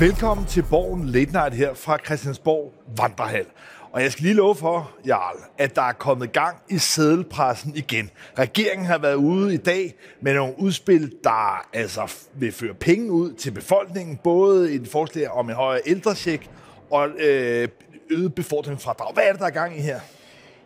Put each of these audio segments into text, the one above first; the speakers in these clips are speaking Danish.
Velkommen til Borgen Late Night her fra Christiansborg Vandrehal. Og jeg skal lige love for, Jarl, at der er kommet gang i sædelpressen igen. Regeringen har været ude i dag med nogle udspil, der altså vil føre penge ud til befolkningen, både i et forslag om en højere ældresjek og øh, øget befordringsfradrag. Hvad er det, der er gang i her?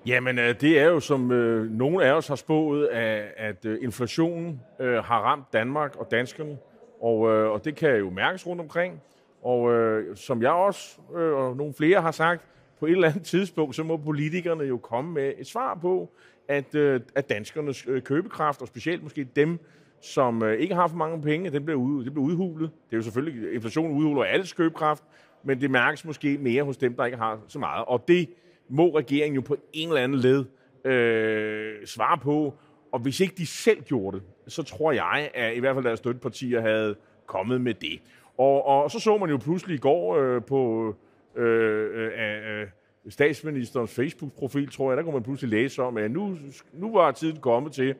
Jamen, øh, det er jo, som øh, nogle af os har spået, at, at øh, inflationen øh, har ramt Danmark og danskerne, og, øh, og det kan jo mærkes rundt omkring. Og øh, som jeg også øh, og nogle flere har sagt, på et eller andet tidspunkt, så må politikerne jo komme med et svar på, at, øh, at danskernes øh, købekraft, og specielt måske dem, som øh, ikke har for mange penge, den bliver, ud, det bliver udhulet. Det er jo selvfølgelig, inflationen udhuler alles købekraft, men det mærkes måske mere hos dem, der ikke har så meget. Og det må regeringen jo på en eller anden led øh, svare på. Og hvis ikke de selv gjorde det, så tror jeg, at i hvert fald deres støttepartier havde kommet med det. Og, og så så man jo pludselig i går øh, på øh, øh, øh, statsministerens Facebook-profil, tror jeg, der kunne man pludselig læse om, at nu, nu var tiden kommet til,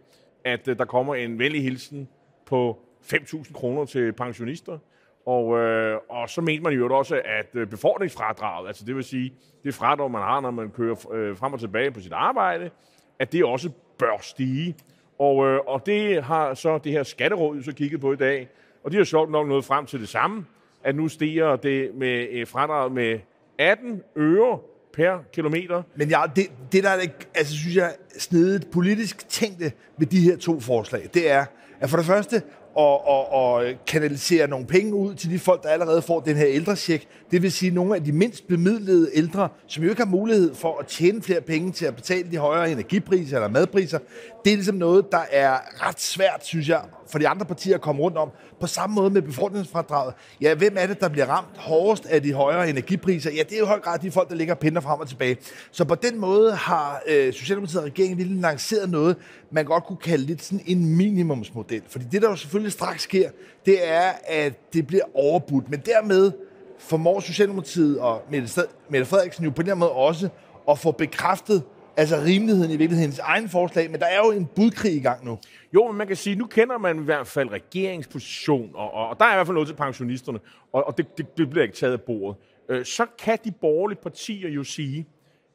at øh, der kommer en venlig hilsen på 5.000 kroner til pensionister. Og, øh, og så mente man jo også, at øh, befordringsfradraget, altså det vil sige, det fradrag, man har, når man kører øh, frem og tilbage på sit arbejde, at det også bør stige. Og, øh, og det har så det her skatteråd så kigget på i dag, og de har sjovt nok nået frem til det samme, at nu stiger det med øh, fradraget med 18 øre per kilometer. Men ja, det, det der er, altså, synes jeg, snedigt politisk tænkte ved de her to forslag, det er, at for det første, og, og, og kanalisere nogle penge ud til de folk, der allerede får den her ældrecheck. Det vil sige nogle af de mindst bemidlede ældre, som jo ikke har mulighed for at tjene flere penge til at betale de højere energipriser eller madpriser. Det er ligesom noget, der er ret svært, synes jeg, for de andre partier at komme rundt om. På samme måde med befordringsfradraget. Ja, hvem er det, der bliver ramt hårdest af de højere energipriser? Ja, det er jo i høj grad de folk, der ligger pinder frem og tilbage. Så på den måde har øh, Socialdemokratiet og regeringen lige lanceret noget, man godt kunne kalde lidt sådan en minimumsmodel. Fordi det, der jo selvfølgelig straks sker, det er, at det bliver overbudt. Men dermed formår Socialdemokratiet og Mette Frederiksen jo på den her måde også at få bekræftet altså rimeligheden i virkelighedens egen forslag, men der er jo en budkrig i gang nu. Jo, men man kan sige, nu kender man i hvert fald regeringsposition, og, og, og der er i hvert fald noget til pensionisterne, og, og det, det, det bliver ikke taget af bordet. Øh, så kan de borgerlige partier jo sige,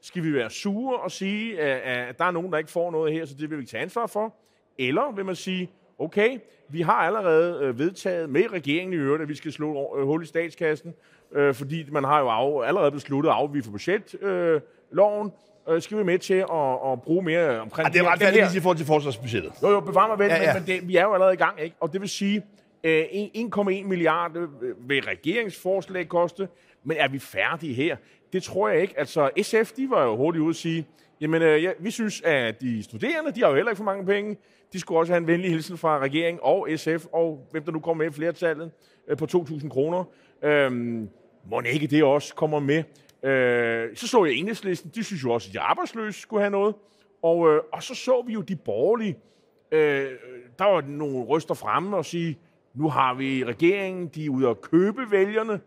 skal vi være sure og sige, at, at der er nogen, der ikke får noget her, så det vil vi tage ansvar for? Eller vil man sige, okay, vi har allerede øh, vedtaget med regeringen i øvrigt, at vi skal slå hul i statskassen, øh, fordi man har jo af, allerede besluttet at afvige for budget, øh, skal vi med til at, at bruge mere omkring... Ja, det er ret færdigt i forhold til forsvarsbudgettet. Jo, jo, bevar mig vel, ja, ja. men, men det, vi er jo allerede i gang, ikke? Og det vil sige, øh, 1,1 milliard øh, vil regeringsforslag koste, men er vi færdige her? Det tror jeg ikke. Altså, SF, de var jo hurtigt ude at sige, jamen, øh, ja, vi synes, at de studerende, de har jo heller ikke for mange penge. De skulle også have en venlig hilsen fra regeringen og SF, og hvem der nu kommer med i flertallet øh, på 2.000 kroner. Øhm, må ikke det også kommer med? Øh, så så jeg enhedslisten, de synes jo også, at de arbejdsløse skulle have noget. Og, øh, og så så vi jo de borgerlige, øh, der var nogle ryster fremme og sige, nu har vi regeringen, de er ude at købe vælgerne,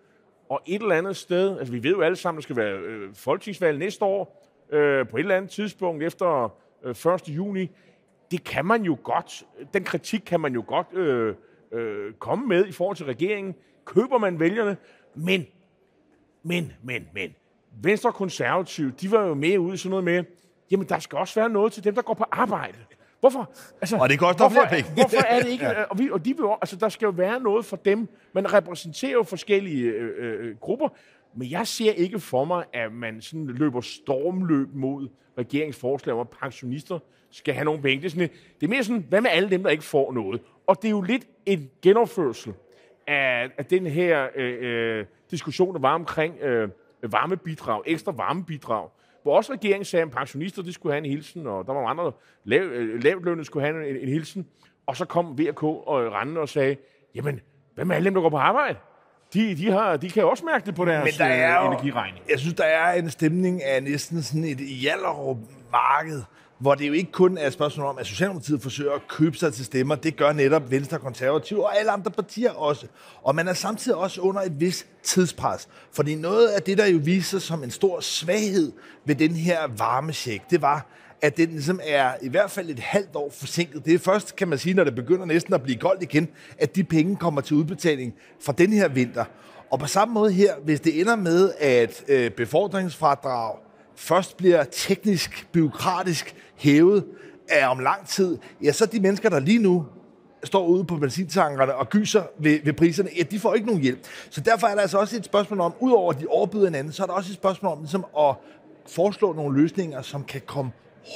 og et eller andet sted, altså vi ved jo alle sammen, der skal være øh, folketingsvalg næste år, øh, på et eller andet tidspunkt efter øh, 1. juni, det kan man jo godt, den kritik kan man jo godt øh, øh, komme med i forhold til regeringen. Køber man vælgerne, men, men, men, men, Venstre og Konservative, de var jo mere ude i sådan noget med, jamen der skal også være noget til dem, der går på arbejde. Hvorfor? Altså, og det koster hvorfor, flere penge. hvorfor er det ikke? ja. og, vi, og de vil, altså, der skal jo være noget for dem. Man repræsenterer jo forskellige øh, øh, grupper, men jeg ser ikke for mig, at man sådan løber stormløb mod regeringsforslag om, at pensionister skal have nogle penge. Det er, sådan, det er mere sådan, hvad med alle dem, der ikke får noget? Og det er jo lidt en genoverførsel af, af den her øh, øh, diskussion, der var omkring øh, varmebidrag, ekstra varmebidrag, hvor også regeringen sagde, at pensionister de skulle have en hilsen, og der var andre lav, øh, lavtlønne skulle have en, en hilsen. Og så kom VK og Rande og sagde, jamen, hvad med alle dem, der går på arbejde? De, de, har, de kan også mærke det på deres Men der er jo, energiregning. Jeg synes, der er en stemning af næsten sådan et Hjallerup marked, hvor det jo ikke kun er et spørgsmål om, at Socialdemokratiet forsøger at købe sig til stemmer. Det gør netop Venstre, Konservative og alle andre partier også. Og man er samtidig også under et vis tidspres. Fordi noget af det, der jo viser som en stor svaghed ved den her varmesjek, det var, at den ligesom er i hvert fald et halvt år forsinket. Det er først, kan man sige, når det begynder næsten at blive koldt igen, at de penge kommer til udbetaling fra den her vinter. Og på samme måde her, hvis det ender med, at øh, befordringsfradrag først bliver teknisk, byråkratisk hævet af om lang tid, ja, så de mennesker, der lige nu står ude på benzintankerne og gyser ved, ved priserne, ja, de får ikke nogen hjælp. Så derfor er der altså også et spørgsmål om, udover at de overbyder hinanden, så er der også et spørgsmål om ligesom at foreslå nogle løsninger, som kan komme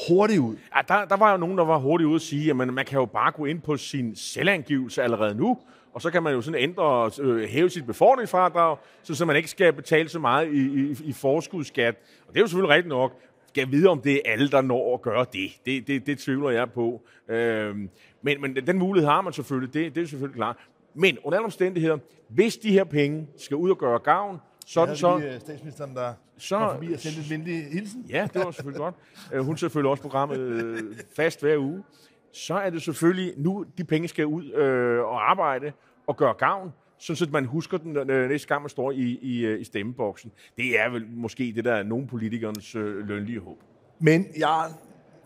hurtigt ud. Ja, der, der var jo nogen, der var hurtigt ude at sige, at man, man kan jo bare gå ind på sin selvangivelse allerede nu, og så kan man jo sådan ændre og øh, hæve sit befordringsfradrag, så, så man ikke skal betale så meget i, i, i forskudskat. Og det er jo selvfølgelig rigtigt nok. Skal vide, om det er alle, der når at gøre det. Det, det, det tvivler jeg på. Øhm, men, men den mulighed har man selvfølgelig. Det, det er selvfølgelig klart. Men under alle omstændigheder, hvis de her penge skal ud og gøre gavn, så er det så... Lige, statsministeren, der så, kom forbi og sendte en venlig hilsen. Ja, det var selvfølgelig godt. Øh, hun selvfølgelig også programmet øh, fast hver uge. Så er det selvfølgelig nu, de penge skal ud øh, og arbejde og gøre gavn, så man husker den øh, næste gang, man står i, i, øh, i stemmeboksen. Det er vel måske det, der er nogen politikernes øh, lønlige håb. Men ja,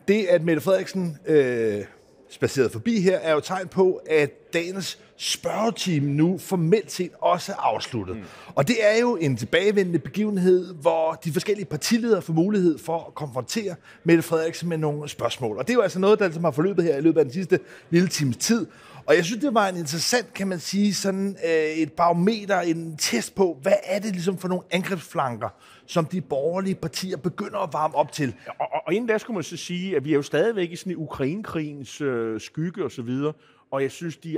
det, at Mette Frederiksen øh, spaceret forbi her, er jo tegn på, at dagens spørgetime nu formelt set også er afsluttet. Mm. Og det er jo en tilbagevendende begivenhed, hvor de forskellige partiledere får mulighed for at konfrontere Mette Frederiksen med nogle spørgsmål. Og det er jo altså noget, der ligesom har forløbet her i løbet af den sidste lille times tid. Og jeg synes, det var en interessant, kan man sige, sådan øh, et barometer, en test på, hvad er det ligesom for nogle angrebsflanker, som de borgerlige partier begynder at varme op til. Og, og, og inden da skulle man så sige, at vi er jo stadigvæk i sådan en Ukrainekrigens øh, skygge og så videre, og jeg synes, de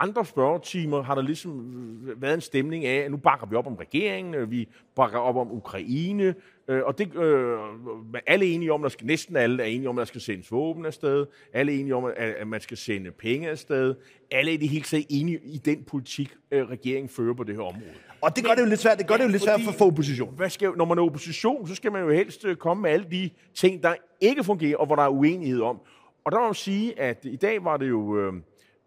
andre spørgetimer har der ligesom været en stemning af, at nu bakker vi op om regeringen, øh, vi bakker op om Ukraine, øh, og det, øh, alle er enige om, der skal, næsten alle er enige om, at der skal sendes våben afsted, alle er enige om, at, man skal sende penge afsted, alle er det helt sikkert enige i den politik, øh, regeringen fører på det her område. Og det gør det jo lidt svært, det gør ja, det jo lidt svært for, for opposition. Hvad skal, når man er opposition, så skal man jo helst øh, komme med alle de ting, der ikke fungerer, og hvor der er uenighed om. Og der må man sige, at i dag var det jo... Øh,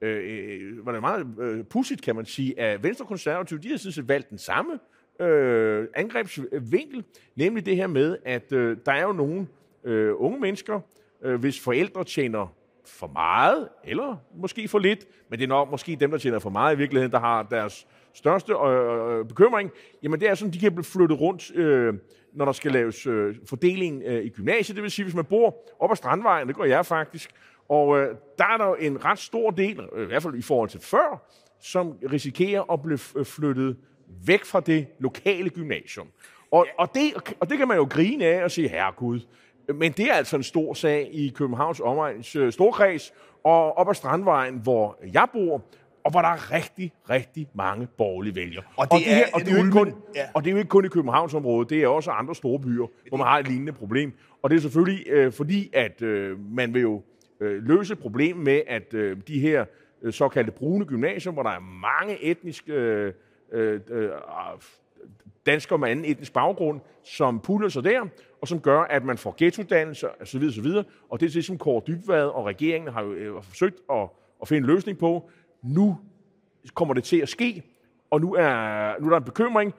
Øh, øh, var det meget øh, pudsigt, kan man sige, at Venstre Konservative, de har sådan set valgt den samme øh, angrebsvinkel, nemlig det her med, at øh, der er jo nogle øh, unge mennesker, øh, hvis forældre tjener for meget, eller måske for lidt, men det er nok måske dem, der tjener for meget i virkeligheden, der har deres største øh, øh bekymring, jamen det er sådan, de kan blive flyttet rundt, øh, når der skal laves øh, fordeling øh, i gymnasiet. Det vil sige, hvis man bor op ad Strandvejen, det går jeg faktisk, og øh, der er der en ret stor del, øh, i hvert fald i forhold til før, som risikerer at blive øh, flyttet væk fra det lokale gymnasium. Og, og, det, og det kan man jo grine af og sige, herregud, men det er altså en stor sag i Københavns omegns øh, storkreds, og op ad Strandvejen, hvor jeg bor, og hvor der er rigtig, rigtig mange borgerlige vælgere. Og det, og det, er, her, og det, er, jo ikke kun, ja. og det er jo ikke kun i Københavnsområdet, det er også andre store byer, hvor man har et lignende problem. Og det er selvfølgelig øh, fordi, at øh, man vil jo øh, løse problemet med, at øh, de her øh, såkaldte brune gymnasier, hvor der er mange etniske øh, øh, øh danskere med anden etnisk baggrund, som puller sig der, og som gør, at man får ghettodannelser osv. osv. Og det er det, som Kåre Dybvad og regeringen har jo øh, forsøgt at, at finde en løsning på. Nu kommer det til at ske, og nu er, nu er der en bekymring,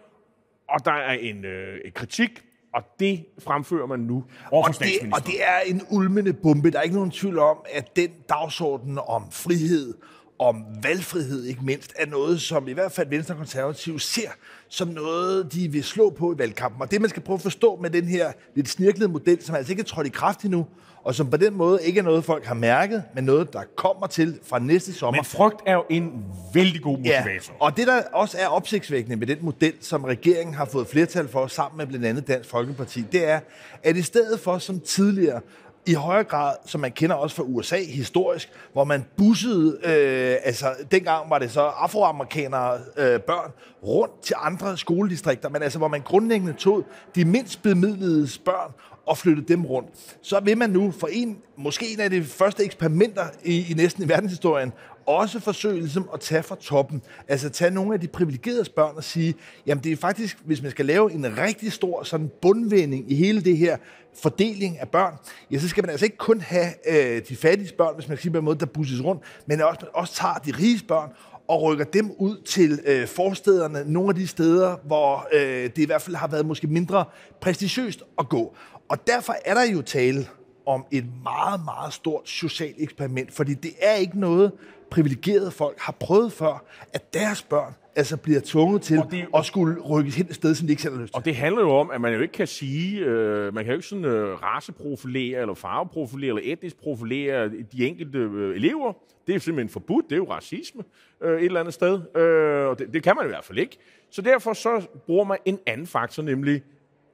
og der er en øh, kritik og det fremfører man nu over og det, og det er en ulmende bombe. Der er ikke nogen tvivl om, at den dagsorden om frihed, om valgfrihed ikke mindst, er noget, som i hvert fald Venstre Konservative ser som noget, de vil slå på i valgkampen. Og det, man skal prøve at forstå med den her lidt snirklede model, som altså ikke er trådt i kraft endnu, og som på den måde ikke er noget, folk har mærket, men noget, der kommer til fra næste sommer. Men frygt er jo en vældig god motivator. Ja, og det, der også er opsigtsvækkende med den model, som regeringen har fået flertal for sammen med blandt andet Dansk Folkeparti, det er, at i stedet for som tidligere i højere grad, som man kender også fra USA historisk, hvor man bussede, øh, altså dengang var det så afroamerikanere øh, børn, rundt til andre skoledistrikter, men altså hvor man grundlæggende tog de mindst bemidlede børn og flyttet dem rundt. Så vil man nu for en, måske en af de første eksperimenter i, i næsten i verdenshistorien, også forsøge ligesom at tage fra toppen. Altså tage nogle af de privilegerede børn og sige, jamen det er faktisk, hvis man skal lave en rigtig stor sådan bundvending i hele det her fordeling af børn, ja, så skal man altså ikke kun have øh, de fattige børn, hvis man kan sige på en måde, der busses rundt, men også, man også tager de rige børn og rykker dem ud til øh, forstederne, nogle af de steder, hvor øh, det i hvert fald har været måske mindre prestigiøst at gå. Og derfor er der jo tale om et meget, meget stort socialt eksperiment, fordi det er ikke noget, privilegerede folk har prøvet før, at deres børn altså bliver tvunget til det, at skulle rykkes hen et sted, som de ikke selv har lyst til. Og det handler jo om, at man jo ikke kan sige, øh, man kan jo ikke sådan øh, raceprofilere, eller farveprofilere, eller etnisk profilere de enkelte øh, elever. Det er simpelthen forbudt, det er jo racisme øh, et eller andet sted, øh, og det, det kan man i hvert fald ikke. Så derfor så bruger man en anden faktor, nemlig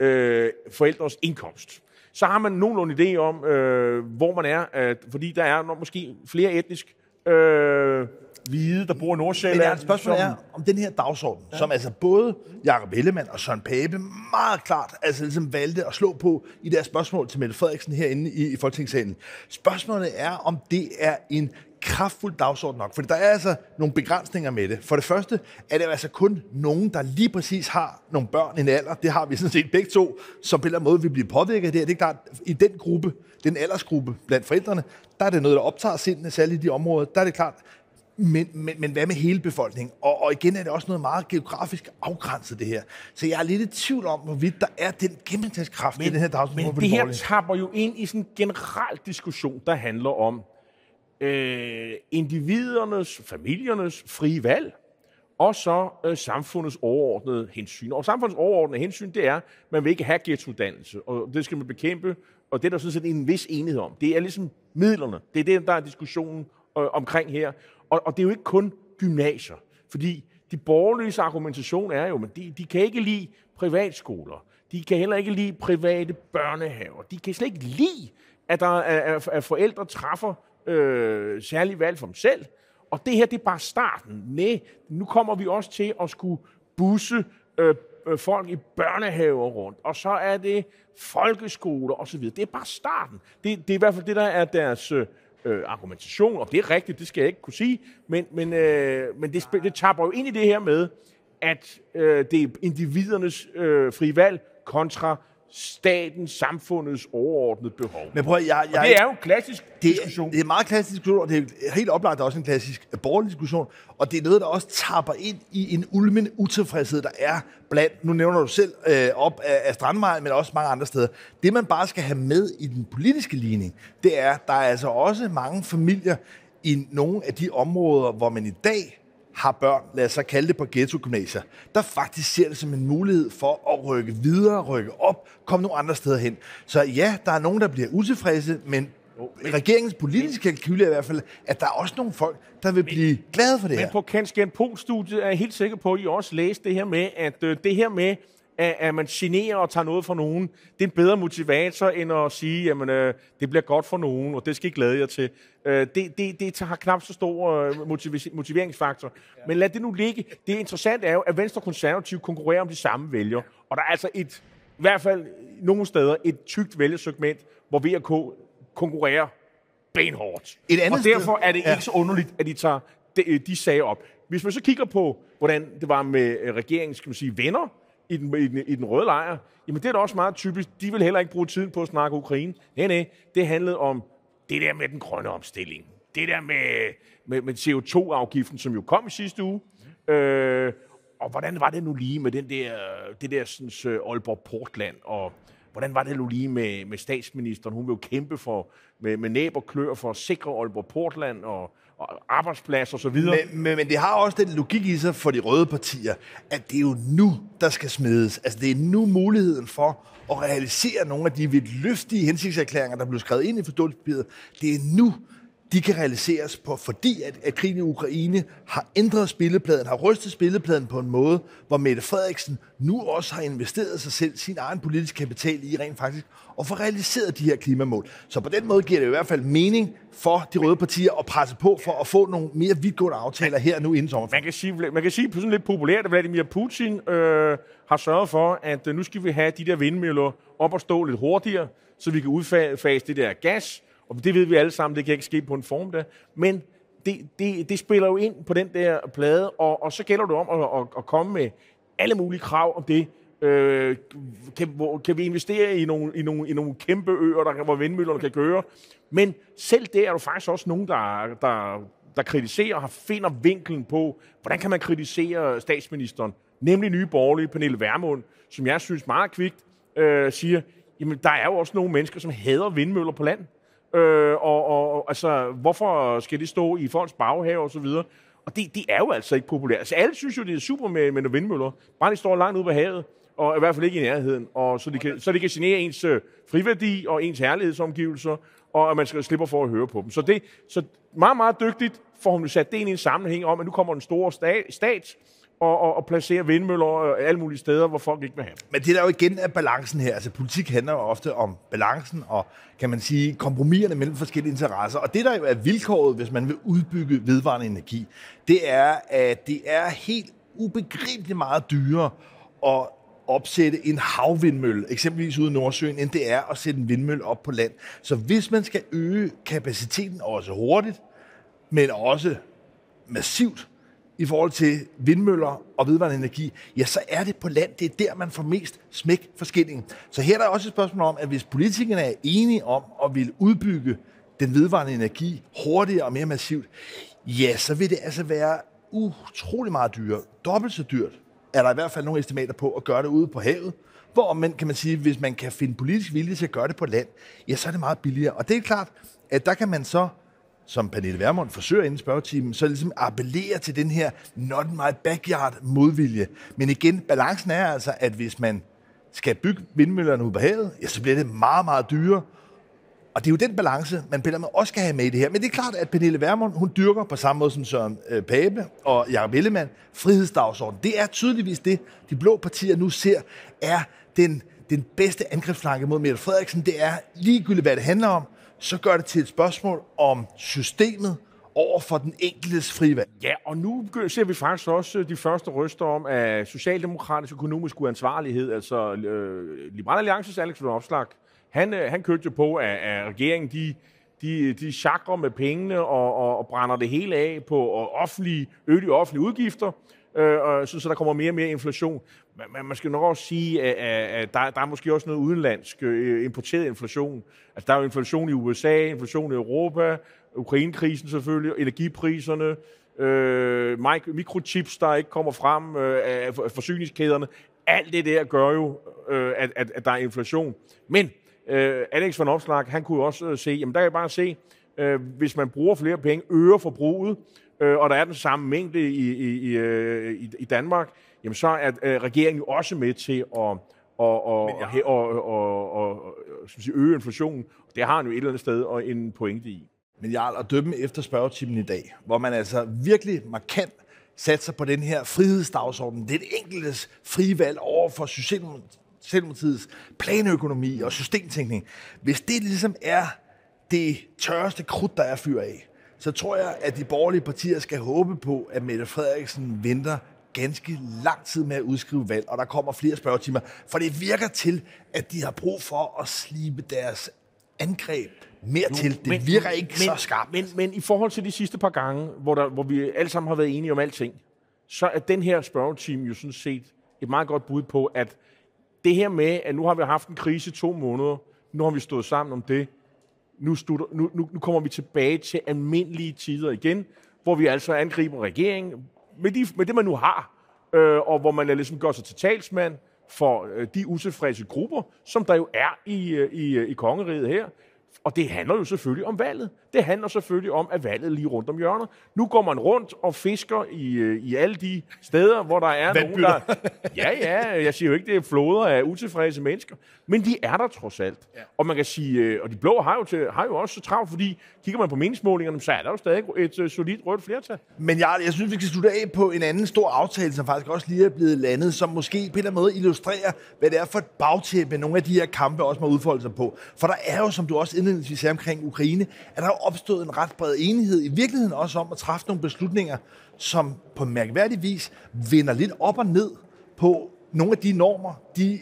øh, forældres indkomst. Så har man nogenlunde idé om, øh, hvor man er, at, fordi der er måske flere etnisk øh, hvide, der bor i Nordsjælland. Men ja, spørgsmålet er om den her dagsorden, ja. som altså både Jakob Ellemann og Søren Pape meget klart altså ligesom valgte at slå på i deres spørgsmål til Mette Frederiksen herinde i, i Folketingssalen. Spørgsmålet er, om det er en kraftfuld dagsorden nok, for der er altså nogle begrænsninger med det. For det første er det altså kun nogen, der lige præcis har nogle børn i en alder, det har vi sådan set begge to, som på en eller anden måde vil blive påvirket af det. Det er klart, i den gruppe, den aldersgruppe blandt forældrene, der er det noget, der optager sindene, særligt i de områder. Der er det klart, men, men, men hvad med hele befolkningen? Og, og igen er det også noget meget geografisk afgrænset, det her. Så jeg er lidt i tvivl om, hvorvidt der er den gennemslagskraft i den her dagsorden. Men det her tapper jo ind i sådan en generel diskussion, der handler om øh, individernes, familiernes frie valg, og så øh, samfundets overordnede hensyn. Og samfundets overordnede hensyn, det er, at man vil ikke have ghettouddannelse, og det skal man bekæmpe, og det er der sådan set en vis enighed om. Det er ligesom midlerne. Det er det, der er diskussionen øh, omkring her. Og, og det er jo ikke kun gymnasier, fordi de borgerløse argumentation er jo, at de, de kan ikke lide privatskoler. De kan heller ikke lide private børnehaver. De kan slet ikke lide, at, der, at, at forældre træffer øh, særlig valg for dem selv. Og det her, det er bare starten. Nej, nu kommer vi også til at skulle busse øh, øh folk i børnehaver rundt, og så er det folkeskoler osv. Det er bare starten. Det, det er i hvert fald det, der er deres øh, øh, argumentation, og det er rigtigt, det skal jeg ikke kunne sige, men, men, øh, men det, det tapper jo ind i det her med, at øh, det er individernes øh, frie valg kontra statens, samfundets overordnede behov. Men prøv, jeg, jeg, og det er jo en klassisk det, diskussion. Det er meget klassisk diskussion, og det er helt oplagt også en klassisk borgerlig diskussion, og det er noget, der også tapper ind i en ulmen utilfredshed, der er blandt, nu nævner du selv, øh, op af, af Strandvejen, men også mange andre steder. Det, man bare skal have med i den politiske ligning, det er, der er altså også mange familier i nogle af de områder, hvor man i dag har børn, lad os så kalde det på ghetto-gymnasier, der faktisk ser det som en mulighed for at rykke videre, rykke op, komme nogle andre steder hen. Så ja, der er nogen, der bliver utilfredse, men regeringens politiske kalkyl er i hvert fald, at der er også nogle folk, der vil blive glade for det her. Men på Kanskjern Pol-studiet er jeg helt sikker på, at I også læste det her med, at øh, det her med, at, at man generer og tager noget fra nogen, det er en bedre motivator, end at sige, at øh, det bliver godt for nogen, og det skal I glæde jer til. Øh, det, det, det har knap så stor øh, motiveringsfaktor. Ja. Men lad det nu ligge. Det interessante er jo, at Venstre og Konservativ konkurrerer om de samme vælgere, og der er altså et, i hvert fald nogle steder, et tykt vælgesegment, hvor VK konkurrerer benhårdt. Et andet og derfor er det ja. ikke så underligt, at de tager de, de sager op. Hvis man så kigger på, hvordan det var med øh, regeringens skal man sige, venner, i den, i, den, i den røde lejr, jamen det er da også meget typisk. De vil heller ikke bruge tiden på at snakke Ukraine. Nej, nej, det handlede om det der med den grønne omstilling. Det der med, med, med CO2-afgiften, som jo kom i sidste uge. Øh, og hvordan var det nu lige med den der, det der sådan, øh, Aalborg Portland, og hvordan var det nu lige med, med statsministeren? Hun vil jo kæmpe for, med, med næb og klør for at sikre Aalborg Portland, og arbejdsplads og så videre. Men, men, men det har også den logik i sig for de røde partier, at det er jo nu, der skal smedes. Altså det er nu muligheden for at realisere nogle af de løftige hensigtserklæringer, der blev skrevet ind i forståelsespapiret. Det er nu, de kan realiseres på, fordi at, at krigen i Ukraine har ændret spillepladen, har rystet spillepladen på en måde, hvor Mette Frederiksen nu også har investeret sig selv, sin egen politiske kapital i rent faktisk, og få realiseret de her klimamål. Så på den måde giver det i hvert fald mening for de røde partier at presse på for at få nogle mere vidtgående aftaler her nu inden sommer. Man kan sige, man kan sige på sådan lidt populært, at Vladimir Putin øh, har sørget for, at øh, nu skal vi have de der vindmøller op og stå lidt hurtigere, så vi kan udfase det der gas, og det ved vi alle sammen, det kan ikke ske på en form der. Men det, det, det spiller jo ind på den der plade, og, og så gælder det om at, at, at komme med alle mulige krav om det. Øh, kan, hvor, kan vi investere i nogle, i nogle, i nogle kæmpe øer, der, hvor vindmøllerne kan gøre? Men selv der er der faktisk også nogen, der, der, der kritiserer og finder vinklen på, hvordan kan man kritisere statsministeren? Nemlig nye borgerlige, Pernille Vermund, som jeg synes meget kvikt øh, siger, jamen der er jo også nogle mennesker, som hader vindmøller på land. Øh, og, og altså, hvorfor skal det stå i folks baghave og så videre? Og det, det er jo altså ikke populært. Altså, alle synes jo, det er super med, med vindmøller. Bare de står langt ude på havet, og i hvert fald ikke i nærheden. Og så de kan, så de kan genere ens øh, friværdi og ens herlighedsomgivelser, og at man skal slippe for at høre på dem. Så det så meget, meget dygtigt får hun sat det ind i en sammenhæng om, at nu kommer den store stat, stat og, og, og placere vindmøller øh, alle mulige steder, hvor folk ikke vil have Men det er der jo igen af balancen her. Altså politik handler jo ofte om balancen og, kan man sige, kompromiserne mellem forskellige interesser. Og det, der jo er vilkåret, hvis man vil udbygge vedvarende energi, det er, at det er helt ubegribeligt meget dyrere at opsætte en havvindmølle, eksempelvis ude i Nordsøen, end det er at sætte en vindmølle op på land. Så hvis man skal øge kapaciteten også hurtigt, men også massivt, i forhold til vindmøller og vedvarende energi, ja, så er det på land. Det er der, man får mest smæk for skillingen. Så her er der også et spørgsmål om, at hvis politikerne er enige om at vil udbygge den vedvarende energi hurtigere og mere massivt, ja, så vil det altså være utrolig meget dyrere. Dobbelt så dyrt er der i hvert fald nogle estimater på at gøre det ude på havet. Hvor man kan man sige, hvis man kan finde politisk vilje til at gøre det på land, ja, så er det meget billigere. Og det er klart, at der kan man så som Pernille Vermund forsøger inden spørgetimen, så ligesom appellerer til den her not my backyard modvilje. Men igen, balancen er altså, at hvis man skal bygge vindmøllerne ud på havet, ja, så bliver det meget, meget dyrere. Og det er jo den balance, man piller med også skal have med i det her. Men det er klart, at Pernille Vermund, hun dyrker på samme måde som Søren øh, Pape og Jacob Ellemann frihedsdagsorden. Det er tydeligvis det, de blå partier nu ser, er den, den bedste angrebsflanke mod Mette Frederiksen. Det er ligegyldigt, hvad det handler om, så gør det til et spørgsmål om systemet over for den enkeltes frivalg. Ja, og nu ser vi faktisk også øh, de første røster om, at socialdemokratisk økonomisk uansvarlighed, altså øh, Liberal Alliances Alex von Opslag, han, øh, han kørte jo på, at, at regeringen de, de, de chakrer med pengene og, og, og brænder det hele af på offentlige, øge offentlige udgifter, øh, og så, så der kommer mere og mere inflation. Men man skal nok også sige, at, at der, der er måske også noget udenlandsk øh, importeret inflation. Altså, der er jo inflation i USA, inflation i Europa, Ukrainekrisen selvfølgelig, energipriserne, øh, mikrochips, der ikke kommer frem øh, af forsyningskæderne. Alt det der gør jo, øh, at, at, at der er inflation. Men øh, Alex von Opslag, han kunne også øh, se, jamen der kan jeg bare se, øh, hvis man bruger flere penge, øger forbruget, øh, og der er den samme mængde i, i, i, øh, i, i Danmark, jamen så er øh, regeringen jo også med til at og, og, og, og, og, og, sige, øge inflationen. Det har han jo et eller andet sted og en pointe i. Men jeg at dømme efter spørgetimen i dag, hvor man altså virkelig markant satser på den her frihedsdagsorden. Det det enkeltes frie valg over for Socialdemokratiets planøkonomi og systemtænkning. Hvis det ligesom er det tørreste krudt, der er fyr af, så tror jeg, at de borgerlige partier skal håbe på, at Mette Frederiksen venter ganske lang tid med at udskrive valg, og der kommer flere spørgetimer, for det virker til, at de har brug for at slibe deres angreb mere jo, til. Det men, virker ikke men, så skarpt. Men, men i forhold til de sidste par gange, hvor, der, hvor vi alle sammen har været enige om alting, så er den her spørgetime jo sådan set et meget godt bud på, at det her med, at nu har vi haft en krise i to måneder, nu har vi stået sammen om det, nu, studer, nu, nu, nu kommer vi tilbage til almindelige tider igen, hvor vi altså angriber regeringen med, de, med det, man nu har, øh, og hvor man ligesom gør sig til talsmand for øh, de utilfredse grupper, som der jo er i, øh, i, øh, i kongeriget her. Og det handler jo selvfølgelig om valget. Det handler selvfølgelig om, at valget lige rundt om hjørnet. Nu går man rundt og fisker i, øh, i alle de steder, hvor der er nogen, der... Ja, ja, jeg siger jo ikke, det er floder af utilfredse mennesker. Men de er der trods alt. Ja. Og man kan sige, øh, og de blå har jo, til, har jo også så travlt, fordi kigger man på meningsmålingerne, så er der jo stadig et uh, solidt rødt flertal. Men jeg, jeg synes, vi skal slutte af på en anden stor aftale, som faktisk også lige er blevet landet, som måske på en eller anden måde illustrerer, hvad det er for et bagtæppe, nogle af de her kampe også må udfolde sig på. For der er jo, som du også indledningsvis sagde omkring Ukraine, at der er opstået en ret bred enighed, i virkeligheden også om at træffe nogle beslutninger, som på mærkværdig vis vender lidt op og ned på nogle af de normer, de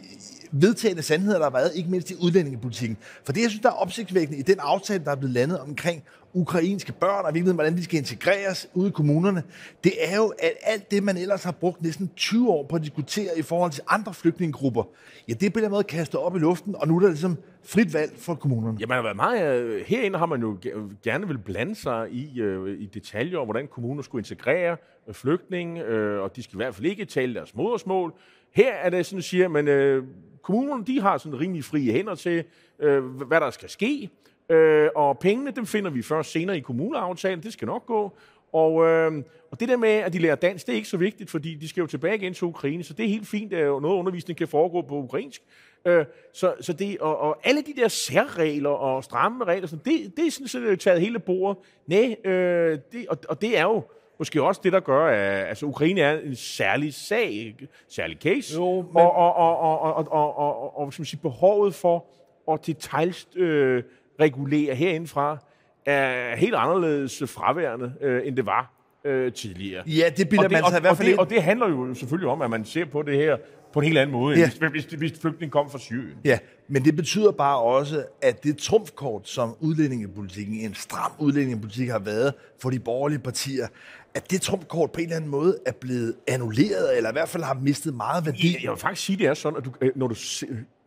vedtagende sandheder, der har været, ikke mindst i udlændingepolitikken. For det, jeg synes, der er opsigtsvækkende i den aftale, der er blevet landet omkring ukrainske børn, og virkelig, hvordan de skal integreres ude i kommunerne, det er jo, at alt det, man ellers har brugt næsten 20 år på at diskutere i forhold til andre flygtningegrupper, ja, det bliver måde kastet op i luften, og nu er der ligesom frit valg for kommunerne. Ja, man har været meget... Øh, herinde har man jo gerne vil blande sig i, øh, i detaljer om, hvordan kommuner skulle integrere øh, flygtninge, øh, og de skal i hvert fald ikke tale deres modersmål. Her er det sådan, at siger, men øh, kommunerne, de har sådan rimelig frie hænder til, øh, hvad der skal ske. Øh, og pengene, dem finder vi først senere i kommuneaftalen. Det skal nok gå. Og, øh, og det der med, at de lærer dansk, det er ikke så vigtigt, fordi de skal jo tilbage igen til Ukraine, så det er helt fint, at noget undervisning kan foregå på ukrainsk. Øh, så, så det, og, og alle de der særregler og stramme regler, så det, det er sådan set taget hele bordet. Nej, øh, det, og, og det er jo måske også det, der gør, at altså, Ukraine er en særlig sag, særlig case, jo, men... og, og, og, og, og, og, og, og, og siger, behovet for at detaljst øh, regulere herindefra, er helt anderledes fraværende, øh, end det var øh, tidligere. Ja, det bilder man sig i hvert fald og det, og det handler jo selvfølgelig om, at man ser på det her på en helt anden måde, ja. hvis, hvis, hvis flygtningen kom fra Syrien. Ja, men det betyder bare også, at det trumfkort, som udlændingepolitikken, en stram udlændingepolitik har været for de borgerlige partier, at det trumfkort på en eller anden måde er blevet annulleret, eller i hvert fald har mistet meget værdi. Jeg, jeg vil faktisk sige, det er sådan, at du, øh, når du,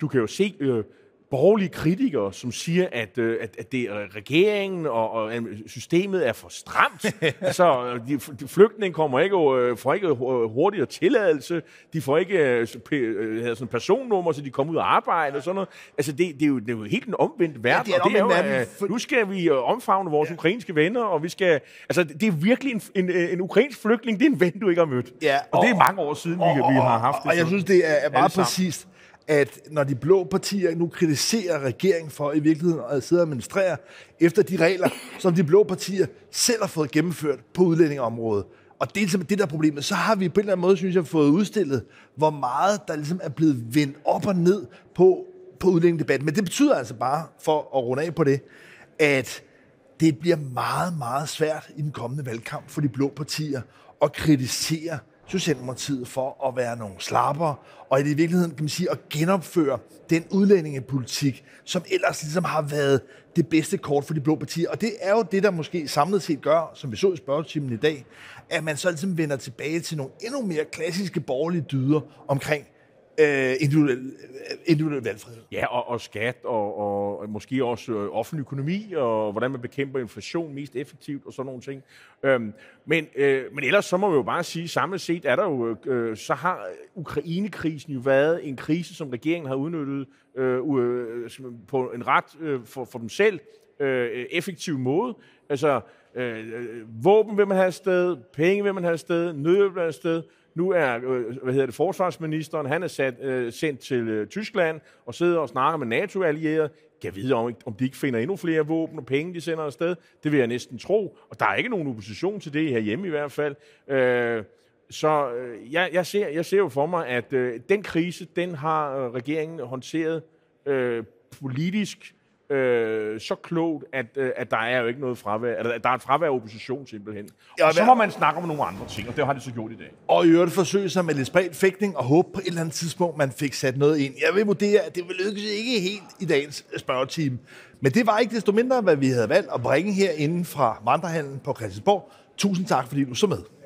du kan jo se... Øh, borgerlige kritikere, som siger, at, øh, at, at det er regeringen og, og systemet er for stramt. altså, de, de flygtninge kommer ikke, øh, får ikke hurtigere tilladelse, de får ikke øh, øh sådan personnummer, så de kommer ud og arbejde og sådan noget. Altså, det, det, er, jo, det er jo helt en omvendt verden. Ja, det er, og det er jo, verden. For... Nu skal vi omfavne vores ja. ukrainske venner, og vi skal... Altså, det er virkelig en, en, en ukrainsk flygtning, det er en ven, du ikke har mødt. Ja, og, og det er mange år siden, og, vi, vi har haft det. Og jeg synes, det er, er meget præcist at når de blå partier nu kritiserer regeringen for i virkeligheden at sidde og administrere efter de regler, som de blå partier selv har fået gennemført på udlændingeområdet, og det er ligesom det, der er problemet. Så har vi på en eller anden måde, synes jeg, fået udstillet, hvor meget der ligesom er blevet vendt op og ned på, på udlændingedebatten. Men det betyder altså bare, for at runde af på det, at det bliver meget, meget svært i den kommende valgkamp for de blå partier at kritisere Socialdemokratiet for at være nogle slapper, og i virkeligheden kan man sige at genopføre den udlændingepolitik, som ellers ligesom har været det bedste kort for de blå partier. Og det er jo det, der måske samlet set gør, som vi så i spørgetimen i dag, at man så ligesom vender tilbage til nogle endnu mere klassiske borgerlige dyder omkring øh, individuel, øh, individuel valgfrihed. Ja, og, og skat, og, og måske også øh, offentlig økonomi, og hvordan man bekæmper inflation mest effektivt, og sådan nogle ting. Øhm, men, øh, men ellers så må vi jo bare sige, samlet set er der jo, øh, så har Ukrainekrisen jo været en krise, som regeringen har udnyttet øh, øh, på en ret øh, for, for dem selv øh, effektiv måde. Altså, øh, øh, våben vil man have afsted, penge vil man have afsted, nødhjælp vil man have afsted, nu er øh, hvad hedder det, forsvarsministeren, han er sat, øh, sendt til øh, Tyskland og sidder og snakker med NATO-allierede. Kan vide, om, om de ikke finder endnu flere våben og penge, de sender afsted. Det vil jeg næsten tro. Og der er ikke nogen opposition til det her hjemme i hvert fald. Øh, så øh, jeg, jeg, ser, jeg ser jo for mig, at øh, den krise, den har øh, regeringen håndteret øh, politisk øh, så klogt, at, øh, at der er jo ikke noget fravær, at der er et fravær af opposition simpelthen. Ja, og så må man snakke om nogle andre ting, og det har de så gjort i dag. Og i øvrigt forsøge sig med lidt spredt fægtning og håbe på et eller andet tidspunkt, man fik sat noget ind. Jeg vil vurdere, at det vil lykkes ikke helt i dagens spørgetime. Men det var ikke desto mindre, hvad vi havde valgt at bringe her inden fra vandrehandlen på Christiansborg. Tusind tak, fordi du så med.